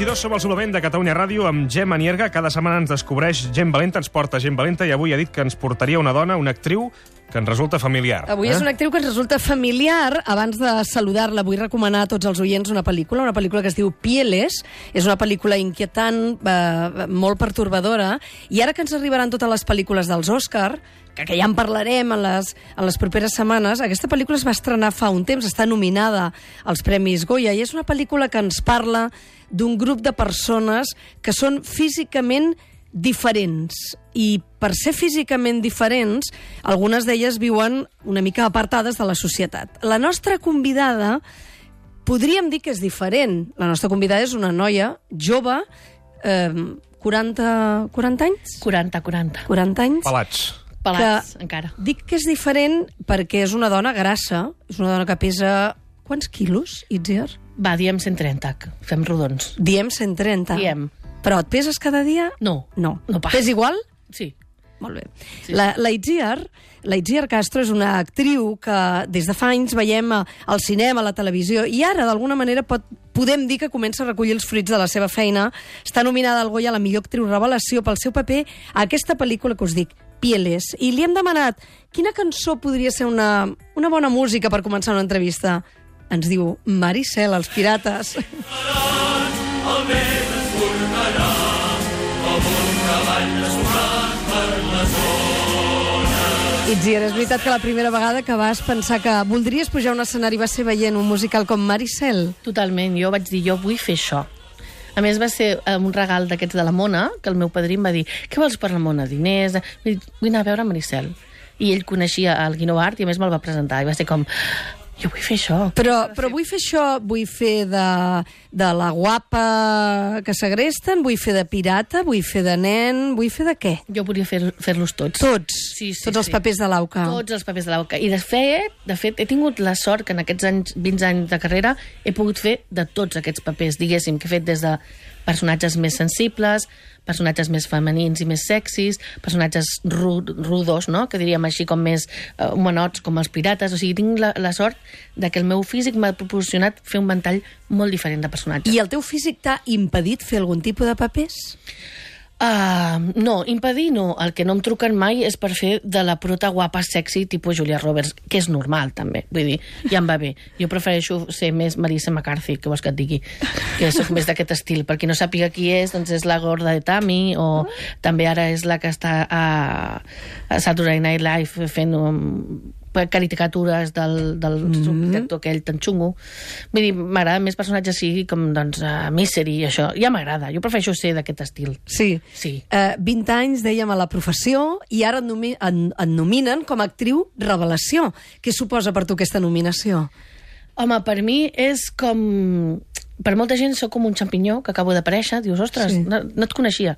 10.22 som al suplement de Catalunya Ràdio amb Gemma Nierga. Cada setmana ens descobreix gent valenta, ens porta gent valenta i avui ha dit que ens portaria una dona, una actriu, que ens resulta familiar. Avui és una actriu que ens resulta familiar. Abans de saludar-la, vull recomanar a tots els oients una pel·lícula, una pel·lícula que es diu Pieles. És una pel·lícula inquietant, eh, molt pertorbadora, i ara que ens arribaran totes les pel·lícules dels Òscar, que, que ja en parlarem en les, en les properes setmanes, aquesta pel·lícula es va estrenar fa un temps, està nominada als Premis Goya, i és una pel·lícula que ens parla d'un grup de persones que són físicament diferents i per ser físicament diferents, algunes d'elles viuen una mica apartades de la societat. La nostra convidada podríem dir que és diferent. La nostra convidada és una noia jove, eh, 40, 40 anys? 40, 40. 40 anys? Pelats. Pelats, Que- encara. Dic que és diferent perquè és una dona grassa, és una dona que pesa... Quants quilos, Itziar? Va, diem 130, que fem rodons. Diem 130. Diem. Però et peses cada dia? No. No. No pas. Pes igual? Sí. Molt bé. Sí, La, la Itziar, la Itziar Castro és una actriu que des de fa anys veiem al cinema, a la televisió, i ara, d'alguna manera, pot, podem dir que comença a recollir els fruits de la seva feina. Està nominada al Goya a la millor actriu revelació pel seu paper a aquesta pel·lícula que us dic, Pieles. I li hem demanat quina cançó podria ser una, una bona música per començar una entrevista. Ens diu Maricel, els pirates. Itziar, és veritat que la primera vegada que vas pensar que voldries pujar a un escenari va ser veient un musical com Maricel? Totalment. Jo vaig dir, jo vull fer això. A més, va ser eh, un regal d'aquests de la Mona, que el meu padrí em va dir, què vols per la Mona? Diners? Vull, anar a veure Maricel. I ell coneixia el Guino Art i a més me'l va presentar. I va ser com, jo vull fer això. Però, però vull fer això, vull fer de, de la guapa que segresten, vull fer de pirata, vull fer de nen, vull fer de què? Jo volia fer- fer-los tots. Tots, Sí, sí, tots els sí. papers de l'auca. Tots els papers de l'AUCA. I de fet, de fet, he tingut la sort que en aquests anys, 20 anys de carrera he pogut fer de tots aquests papers, diguéssim, que he fet des de personatges més sensibles, personatges més femenins i més sexis, personatges ru rudos, no? que diríem així com més eh, com els pirates. O sigui, tinc la, la sort de que el meu físic m'ha proporcionat fer un ventall molt diferent de personatges. I el teu físic t'ha impedit fer algun tipus de papers? Uh, no, impedir no. El que no em truquen mai és per fer de la prota guapa sexy tipus Julia Roberts, que és normal, també. Vull dir, ja em va bé. Jo prefereixo ser més Marisa McCarthy, que vols que et digui, que sóc més d'aquest estil. Per qui no sàpiga qui és, doncs és la gorda de Tammy, o també ara és la que està a, a Saturday Night Live fent um, caricatures del, del mm -hmm. subdirector aquell tan xungo. Vull dir, m'agrada més personatges sigui com, doncs, uh, Misery i això. Ja m'agrada. Jo prefereixo ser d'aquest estil. Sí. Sí. Eh, 20 anys, dèiem, a la professió, i ara et, nomi en, et nominen com a actriu revelació. Què suposa per tu aquesta nominació? Home, per mi és com... Per molta gent sóc com un xampinyó que acabo d'aparèixer, dius, ostres, Sí. no, no et coneixia.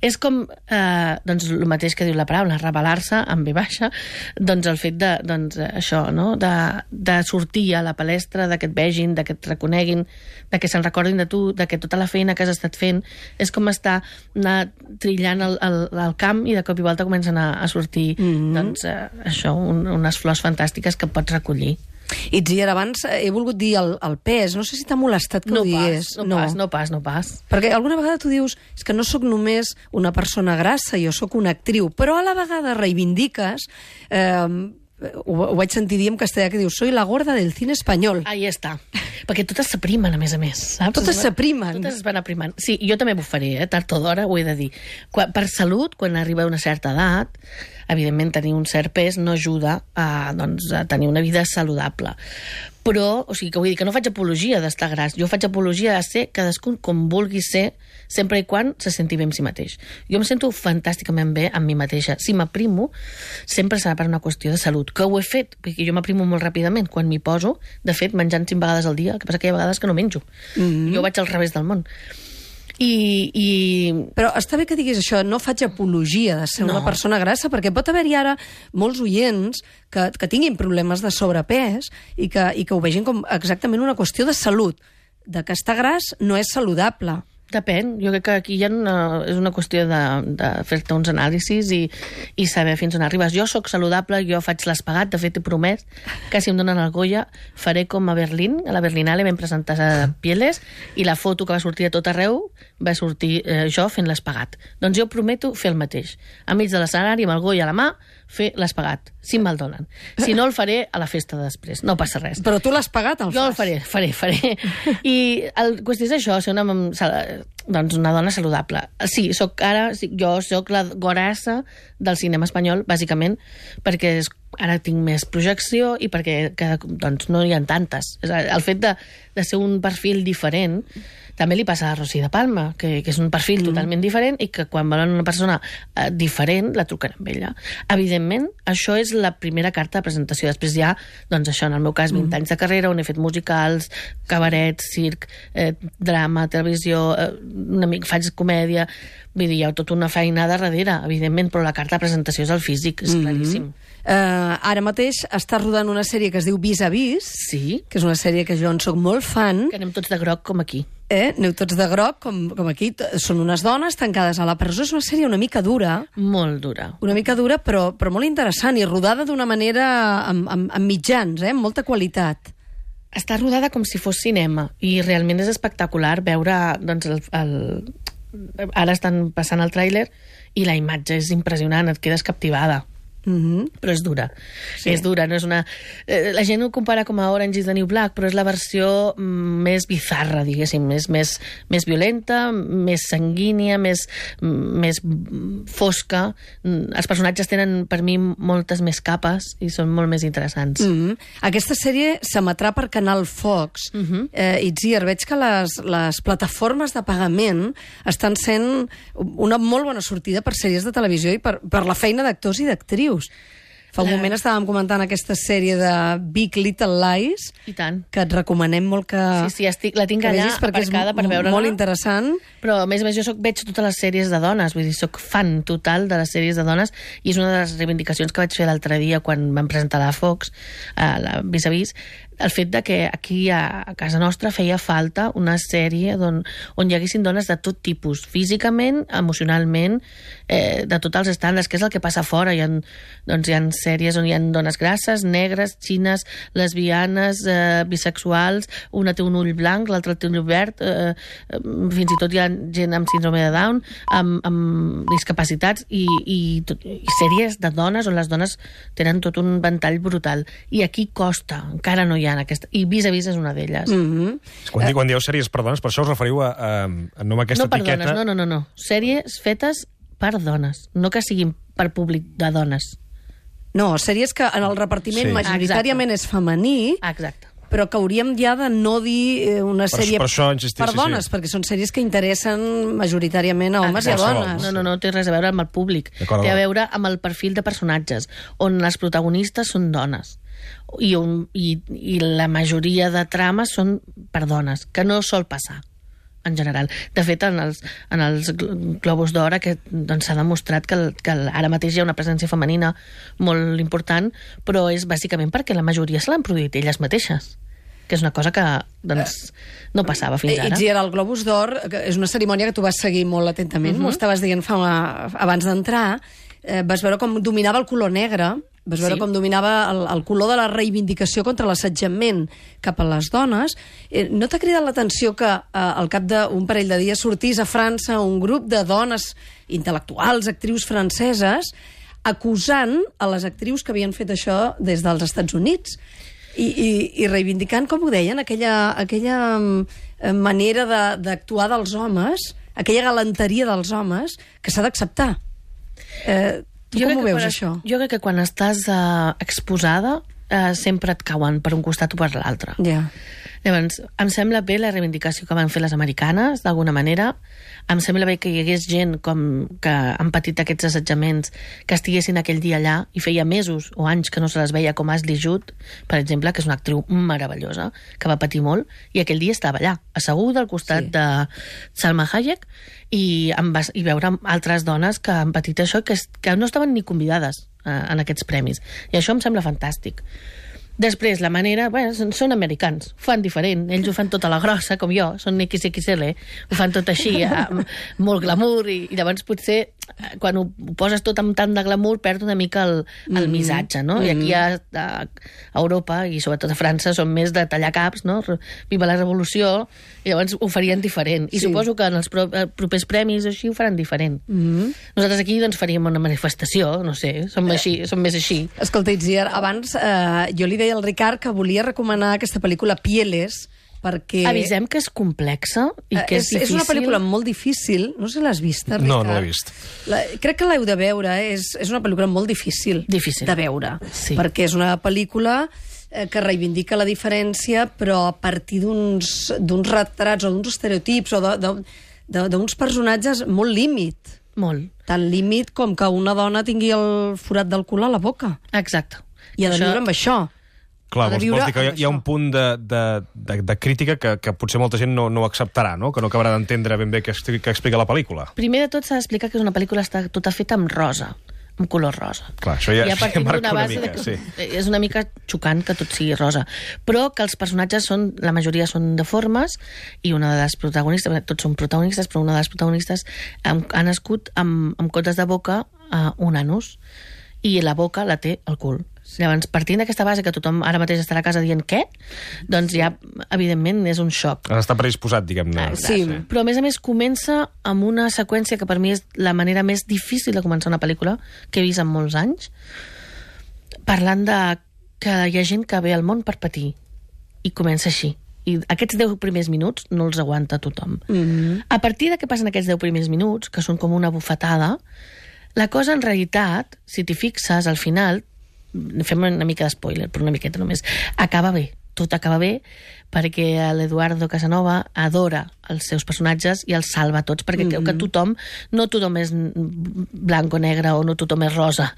És com, eh, doncs, el mateix que diu la paraula, revelar-se amb B baixa, doncs el fet de, doncs, això, no?, de, de sortir a la palestra, de que et vegin, de que et reconeguin, de que se'n recordin de tu, de que tota la feina que has estat fent és com estar anar trillant el, el, el camp i de cop i volta comencen a, a sortir, mm. -hmm. doncs, eh, això, un, unes flors fantàstiques que pots recollir. Itziar, abans eh, he volgut dir el, el pes. No sé si t'ha molestat que no ho digués. Pas, no, pas, no pas, no pas. Perquè alguna vegada tu dius és que no sóc només una persona grassa, jo sóc una actriu, però a la vegada reivindiques... Eh, ho, ho vaig sentir dir en castellà que dius soy la gorda del cine espanyol. Ahí està. Perquè totes s'aprimen, a més a més, saps? Totes s'aprimen. Totes es van aprimant. Sí, jo també ho faré, eh? tard o d'hora, ho he de dir. Quan, per salut, quan arriba a una certa edat, evidentment tenir un cert pes no ajuda a, doncs, a tenir una vida saludable. Però, o sigui, que vull dir que no faig apologia d'estar gras, jo faig apologia a ser cadascun com vulgui ser, sempre i quan se senti bé amb si mateix. Jo em sento fantàsticament bé amb mi mateixa. Si m'aprimo, sempre serà per una qüestió de salut, que ho he fet, perquè jo m'aprimo molt ràpidament quan m'hi poso, de fet, menjant cinc vegades al dia, el que passa que hi ha vegades que no menjo. Mm -hmm. Jo vaig al revés del món. I, i Però està bé que diguis això, no faig apologia de ser No. una persona grassa, perquè pot haver-hi ara molts oients que, que tinguin problemes de sobrepès i que, i que ho vegin com exactament una qüestió de salut, de que estar gras no és saludable. Depèn. Jo crec que aquí ha una, és una qüestió de, de fer-te uns anàlisis i, i saber fins on arribes. Jo sóc saludable, jo faig l'espagat, de fet he promès que si em donen el Goya faré com a Berlín, a la Berlinale vam presentar a Pieles i la foto que va sortir a tot arreu va sortir eh, jo fent l'espagat. Doncs jo prometo fer el mateix. Enmig de l'escenari, amb el Goya a la mà, fer l'espagat, si me'l donen. Si no, el faré a la festa de després, no passa res. Però tu l'has pagat, el Jo el fas? faré, faré, faré. I el qüestió és això, ser una, doncs una dona saludable. Sí, soc ara, jo sóc la gorassa del cinema espanyol, bàsicament, perquè és, ara tinc més projecció i perquè que, doncs, no hi ha tantes. El fet de, de ser un perfil diferent també li passa a Rosy de Palma, que, que és un perfil mm. totalment diferent i que quan volen una persona eh, diferent la truquen amb ella. Evidentment, això és la primera carta de presentació. Després hi ha, doncs això, en el meu cas, 20 mm. anys de carrera, on he fet musicals, cabarets, circ, eh, drama, televisió, eh, una mica faig comèdia... Vull dir, hi ha tota una feina darrere, evidentment, però la carta de presentació és el físic, és mm -hmm. claríssim. Uh, ara mateix està rodant una sèrie que es diu Vis a Vis, Sí, que és una sèrie que jo en sóc molt fan. que anem tots de groc com aquí. Eh? Aneu tots de groc, com, com aquí. Són unes dones tancades a la presó. És una sèrie una mica dura, Molt dura. una mica dura, però, però molt interessant i rodada d'una manera amb, amb, amb mitjans, eh? amb molta qualitat. Està rodada com si fos cinema i realment és espectacular veure doncs, el, el... ara estan passant el tràiler i la imatge és impressionant, et quedes captivada Mm -hmm. però és dura. Sí. És dura, no és una... Eh, la gent ho compara com a Orange is the New Black, però és la versió mm, més bizarra, diguéssim, més, més, més violenta, més sanguínia, més, mm, més fosca. Mm, Els personatges tenen, per mi, moltes més capes i són molt més interessants. Mm -hmm. Aquesta sèrie s'emetrà per Canal Fox. Mm -hmm. eh, Itziar, veig que les, les plataformes de pagament estan sent una molt bona sortida per sèries de televisió i per, per la feina d'actors i d'actrius. Fa un moment estàvem comentant aquesta sèrie de Big Little Lies, I tant. que et recomanem molt que, Sí, sí, estic, la tinc allà vegis perquè és aparcada per veure-la. molt interessant. Però, a més a més, jo soc, veig totes les sèries de dones, vull dir, soc fan total de les sèries de dones, i és una de les reivindicacions que vaig fer l'altre dia quan vam presentar la Fox, a la Vis a Vis, el fet de que aquí a, a casa nostra feia falta una sèrie on, on hi haguessin dones de tot tipus, físicament, emocionalment, eh, de tots els estàndards, que és el que passa fora. Hi ha, doncs, hi ha sèries on hi ha dones grasses, negres, xines, lesbianes, eh, bisexuals, una té un ull blanc, l'altra té un ull verd, eh, eh, fins i tot hi ha gent amb síndrome de Down, amb, amb discapacitats, i, i, tot, i sèries de dones on les dones tenen tot un ventall brutal. I aquí costa, encara no hi ha aquesta... I vis a vis és una d'elles. Mm -hmm. Quan, di, quan dieu sèries per dones, per això us referiu a, a, a no amb aquesta no per etiqueta... dones, no, no, no, no. Sèries fetes per dones, no que siguin per públic de dones. No, sèries que en el repartiment Sí. majoritàriament és femení, Exacte. però que hauríem ja de no dir eh, una Per- sèrie per això insistir, per sí, dones, sí. perquè són sèries que interessen majoritàriament a homes i a dones. No, no, no té res a veure amb el públic. Té a veure amb el perfil de personatges, on les protagonistes són dones. I, un, i, i la majoria de trames són per dones, que no sol passar en general. De fet, en els, en els gl- Globus d'Or que doncs, s'ha demostrat que, que ara mateix hi ha una presència femenina molt important, però és bàsicament perquè la majoria se l'han produït elles mateixes que és una cosa que doncs, no passava fins Eh, ara. Itziar, el Globus d'Or que és una cerimònia que tu vas seguir molt atentament, uh -huh. m'ho estaves dient fa una, abans d'entrar, eh, vas veure com dominava el color negre, vas veure Sí. com dominava el, el color de la reivindicació contra l'assetjament cap a les dones. Eh, no t'ha cridat l'atenció que eh, al cap d'un parell de dies sortís a França un grup de dones intel·lectuals, actrius franceses, acusant a les actrius que havien fet això des dels Estats Units i, i, i reivindicant, com ho deien, aquella, aquella mm, manera de- d'actuar de, dels homes, aquella galanteria dels homes, que s'ha d'acceptar. Eh, tu com crec ho que veus, quan, això? Jo crec que quan estàs uh, exposada uh, sempre et cauen per un costat o per l'altre. Ja. Llavors, em sembla bé la reivindicació que van fer les americanes, d'alguna manera. Em sembla bé que hi hagués gent com que han patit aquests assetjaments que estiguessin aquell dia allà i feia mesos o anys que no se les veia com Ashley Judd, per exemple, que és una actriu meravellosa, que va patir molt, i aquell dia estava allà, asseguda al costat Sí. de Salma Hayek i, em va, i veure altres dones que han patit això que, que no estaven ni convidades eh, en aquests premis. I això em sembla fantàstic. Després, la manera... Bueno, són, són americans, ho fan diferent. Ells ho fan tota la grossa, com jo, són XXL, ho fan tot així, amb molt glamour, i, i llavors potser eh, quan ho, ho poses tot amb tant de glamour perd una mica el, el Mhm. missatge, no? I aquí a, a, a Europa, i sobretot a França, són més de tallar caps, no? Viva la revolució, i llavors ho farien diferent. I Sí. suposo que en els pro, eh, propers premis així ho faran diferent. Mhm. Nosaltres aquí doncs faríem una manifestació, no sé, som, així, som més així. Escolta, Itziar, abans eh, jo li deia al Ricard que volia recomanar aquesta pel·lícula Pieles, perquè... Avisem que és complexa i Eh, que és, és, difícil. és una pel·lícula molt difícil. No sé si l'has vista, Ricard. No, no l'he vist. La, crec que l'heu de veure. eh? És, és una pel·lícula molt difícil, Difícil. de veure. Sí. Perquè és una pel·lícula eh, que reivindica la diferència, però a partir d'uns d'uns retrats o d'uns estereotips o de- de- de- d'uns personatges molt límit. Molt. Tan límit com que una dona tingui el forat del cul a la boca. Exacte. I ha de Això- viure amb això. Clar, de vols, vols dir que hi ha, hi ha un punt de, de, de, de crítica que, que potser molta gent no, no acceptarà, no? que no acabarà d'entendre ben bé què, què explica la pel·lícula. Primer de tot s'ha d'explicar que és una pel·lícula està tota feta amb rosa, amb color rosa. Clar, això ja- I a partir ja marca una base mica, de que sí. és una mica xocant que tot sigui rosa. Però que els personatges són, la majoria són deformes i una de les protagonistes, tots són protagonistes, però una de les protagonistes ha, ha nascut amb, amb cotes de boca a un anus i la boca la té al cul. Llavors, partint d'aquesta base que tothom ara mateix estarà a casa dient què, doncs ja, evidentment, és un xoc. D'estar predisposat, diguem-ne. Sí. Però, a més a més, comença amb una seqüència que per mi és la manera més difícil de començar una pel·lícula que he vist en molts anys, parlant de que hi ha gent que ve al món per patir i comença així. I aquests 10 primers minuts no els aguanta tothom. Mm -hmm. A partir de què passen aquests 10 primers minuts, que són com una bufetada, la cosa en realitat, si t'hi fixes, al final, fem una mica d'espoiler, però una miqueta només, acaba bé. Tot acaba bé perquè l'Eduardo Casanova adora els seus personatges i els salva tots, perquè creu que tothom, no tothom és blanc o negre o no tothom és rosa.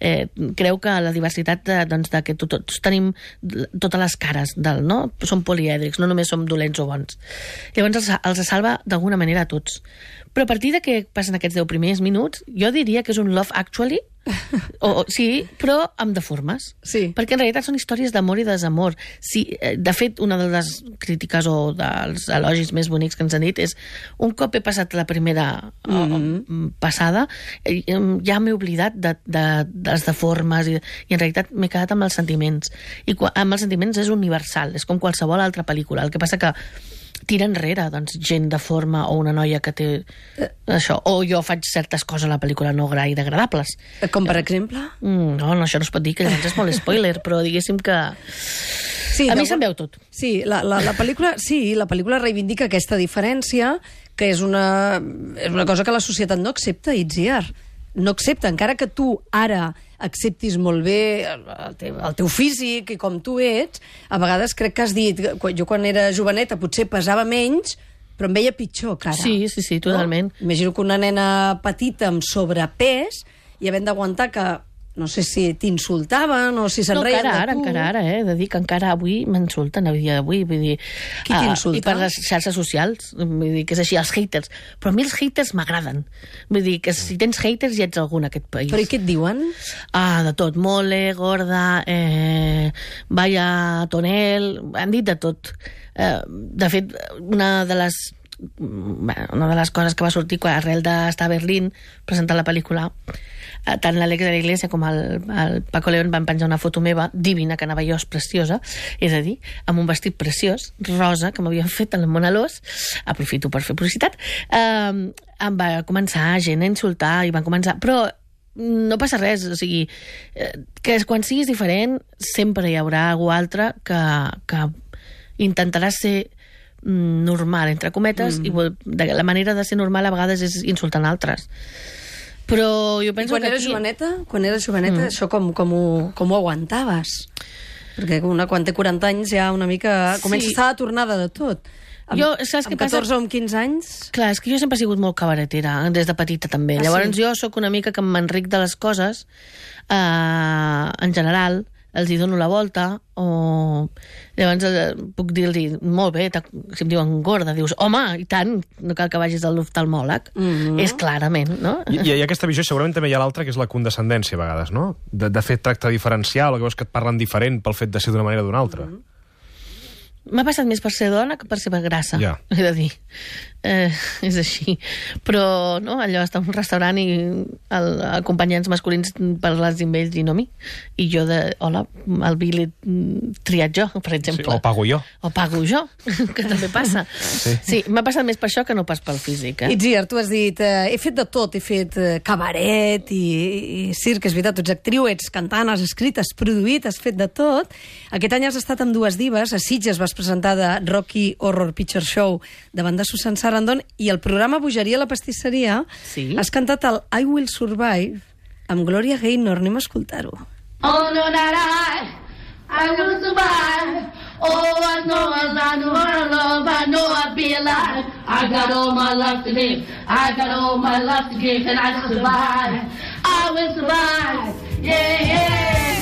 Eh, creu que la diversitat de, doncs, de que tot- tots tenim totes les cares del, no? Som polièdrics, no només som dolents o bons. Llavors els, els salva d'alguna manera a tots. Però a partir de que passen aquests 10 primers minuts, jo diria que és un Love Actually, o, o, sí, però amb deformes. Sí. Perquè en realitat són històries d'amor i desamor. Sí, eh, de fet, una de les crítiques o dels elogis més bonics que ens han dit és un cop he passat la primera mm -hmm. passada, eh, ja m'he oblidat de, de, de les deformes i, i en realitat m'he quedat amb els sentiments. I amb els sentiments és universal, és com qualsevol altra pel·lícula. El que passa que tira enrere doncs, gent de forma o una noia que té això, o jo faig certes coses a la pel·lícula no gaire agradables Com, per exemple? Mm, no, no, això no es pot dir, que llavors és molt spoiler, però diguéssim que... Sí, a mi se'm veu tot. Sí, la, la, la pel·lícula, sí, la pel·lícula reivindica aquesta diferència, que és una, és una cosa que la societat no accepta, Itziar. No accepta, encara que tu ara acceptis molt bé el teu, el teu físic i com tu ets, a vegades crec que has dit, jo quan era joveneta potser pesava menys, però em veia pitjor que ara. Sí, sí, sí, totalment. No? Imagino que una nena petita amb sobrepès i havent d'aguantar que no sé si t'insultaven o si se'n No, reien encara de ara, tu. encara ara, eh? De dir que encara avui m'insulten, a dia d'avui, vull dir... Qui ah, t'insulta? I per les xarxes socials, vull dir que és així, els haters. Però a mi els haters m'agraden. Vull dir que si tens haters ja ets algú en aquest país. Però i què et diuen? Ah, de tot. Mole, gorda, eh, vaya tonel... Han dit de tot. Eh, de fet, una de les una de les coses que va sortir quan arrel d'estar a Berlín presentant la pel·lícula eh, tant l'Àlex de la Iglesia com el, el Paco León van penjar una foto meva divina, que anava jo preciosa és a dir, amb un vestit preciós rosa, que m'havien fet en el Monalós aprofito per fer publicitat. Eh, em va començar gent a insultar i van començar, però no passa res, o sigui, eh, que quan siguis diferent sempre hi haurà algú altre que, que intentarà ser normal, entre cometes, mm. i la manera de ser normal a vegades és insultant altres. Però jo I penso quan que eres aquí... joveneta, quan eres joveneta mm. això com, com, ho, com ho aguantaves? Perquè una, quan té 40 anys ja una mica... Sí. Comença a estar de tornada de tot. Amb, Jo, saps què amb passa? 14 o amb 15 anys... Clar, és que jo sempre he sigut molt cabaretera, des de petita també. Ah, Llavors sí? jo sóc una mica que m'enric de les coses, eh, en general, els hi dono la volta, o llavors eh, puc dir-li, molt bé, si em diuen gorda, dius, home, i tant, no cal que vagis a l'oftalmòleg. Mm -hmm. És clarament, no? I, I aquesta visió segurament també hi ha l'altra, que és la condescendència, a vegades, no? De, de fer tracte diferencial, o que veus que et parlen diferent pel fet de ser d'una manera o d'una altra. Mm -hmm. M'ha passat més per ser dona que per ser grassa, Ja. he de dir. Eh, és així. Però, no, allò, estar a un restaurant i el, acompanyants masculins parles amb ells i no a mi. I jo de, hola, el bill l'he triat jo, per Sí, exemple. o pago jo. O pago jo, que també passa. Sí. sí m'ha passat més per això que no pas pel físic, eh? Itziar, tu has dit, eh, he fet de tot, he fet eh, cabaret i, i circ, és veritat, tu ets actriu, ets cantant, has escrit, has produït, has fet de tot. Aquest any has estat amb dues divas, a Sitges vas presentar de Rocky Horror Picture Show davant de Susan Sarandon i el programa Bogeria a la pastisseria Sí. has cantat el I Will Survive amb Gloria Gaynor, anem a escoltar-ho. Oh no, that I, I will survive. Oh, as long as I know her love, I know I'll be alive. I got all my life to live. I got all my life to give, and I survive. I will survive. Yeah, yeah.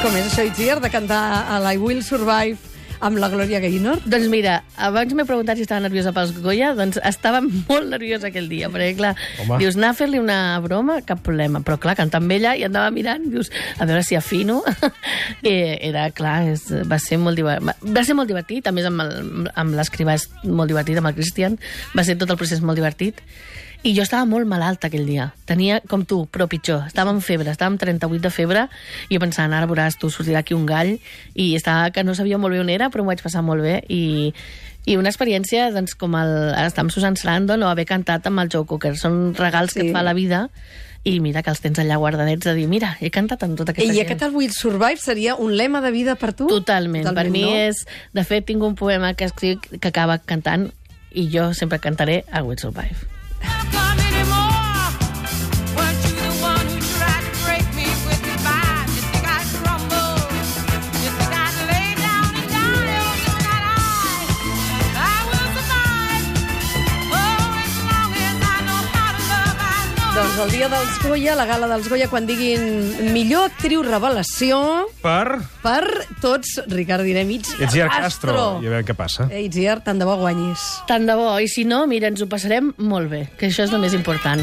Com és això, Itziar, de cantar el I Will Survive amb la Gloria Gaynor? Doncs mira, abans m'he preguntat si estava nerviosa pels Goya, doncs estava molt nerviosa aquell dia, perquè clar, Home. dius, anar a fer-li una broma, cap problema, però clar, cantar amb ella i andava mirant, dius, a veure si afino, I era, clar, és, va ser molt divertit, va ser molt divertit, a més amb el- amb l'escrivà és molt divertit, amb el Cristian, va ser tot el procés molt divertit, i jo estava molt malalta aquell dia. Tenia, com tu, però pitjor. Estava amb febre, estava amb 38 de febre, i jo pensant, ara veuràs, tu sortirà aquí un gall, i estava que no sabia molt bé on era, però m'ho vaig passar molt bé, i, i una experiència, doncs, com el, estar amb Susan Sarandon o haver cantat amb el Joe Cooker. Són regals que Sí. et fa la vida, i mira que els tens allà guardadets de dir, mira, he cantat amb tota aquesta I gent. aquest I Will Survive seria un lema de vida per tu? Totalment. Totalment per mi no? és... De fet, tinc un poema que escric que acaba cantant i jo sempre cantaré I Will Survive. El dia dels Goya, la gala dels Goya, quan diguin millor actriu revelació Per per tots, Ricard direm, Itziar, Itziar Castro. I a veure què passa. Eh, Itziar, tant de bo guanyis. Tant de bo, i si no, mira, ens ho passarem molt bé, que això és el més important.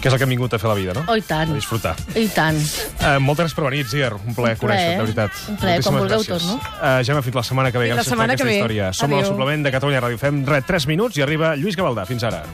Que és el que hem vingut a fer la vida, no? Oh, i tant. A disfrutar. I tant. Uh, moltes gràcies per venir, Itziar. Un plaer conèixer-te, de veritat. Un plaer, Moltíssimes vulgueu gràcies. torno. Uh, Gemma, fins la setmana que ve. Fins la setmana que ve. història. Som al Adéu. suplement de Catalunya Ràdio. Fem res, 3 minuts i arriba Lluís Gavaldà. Fins ara.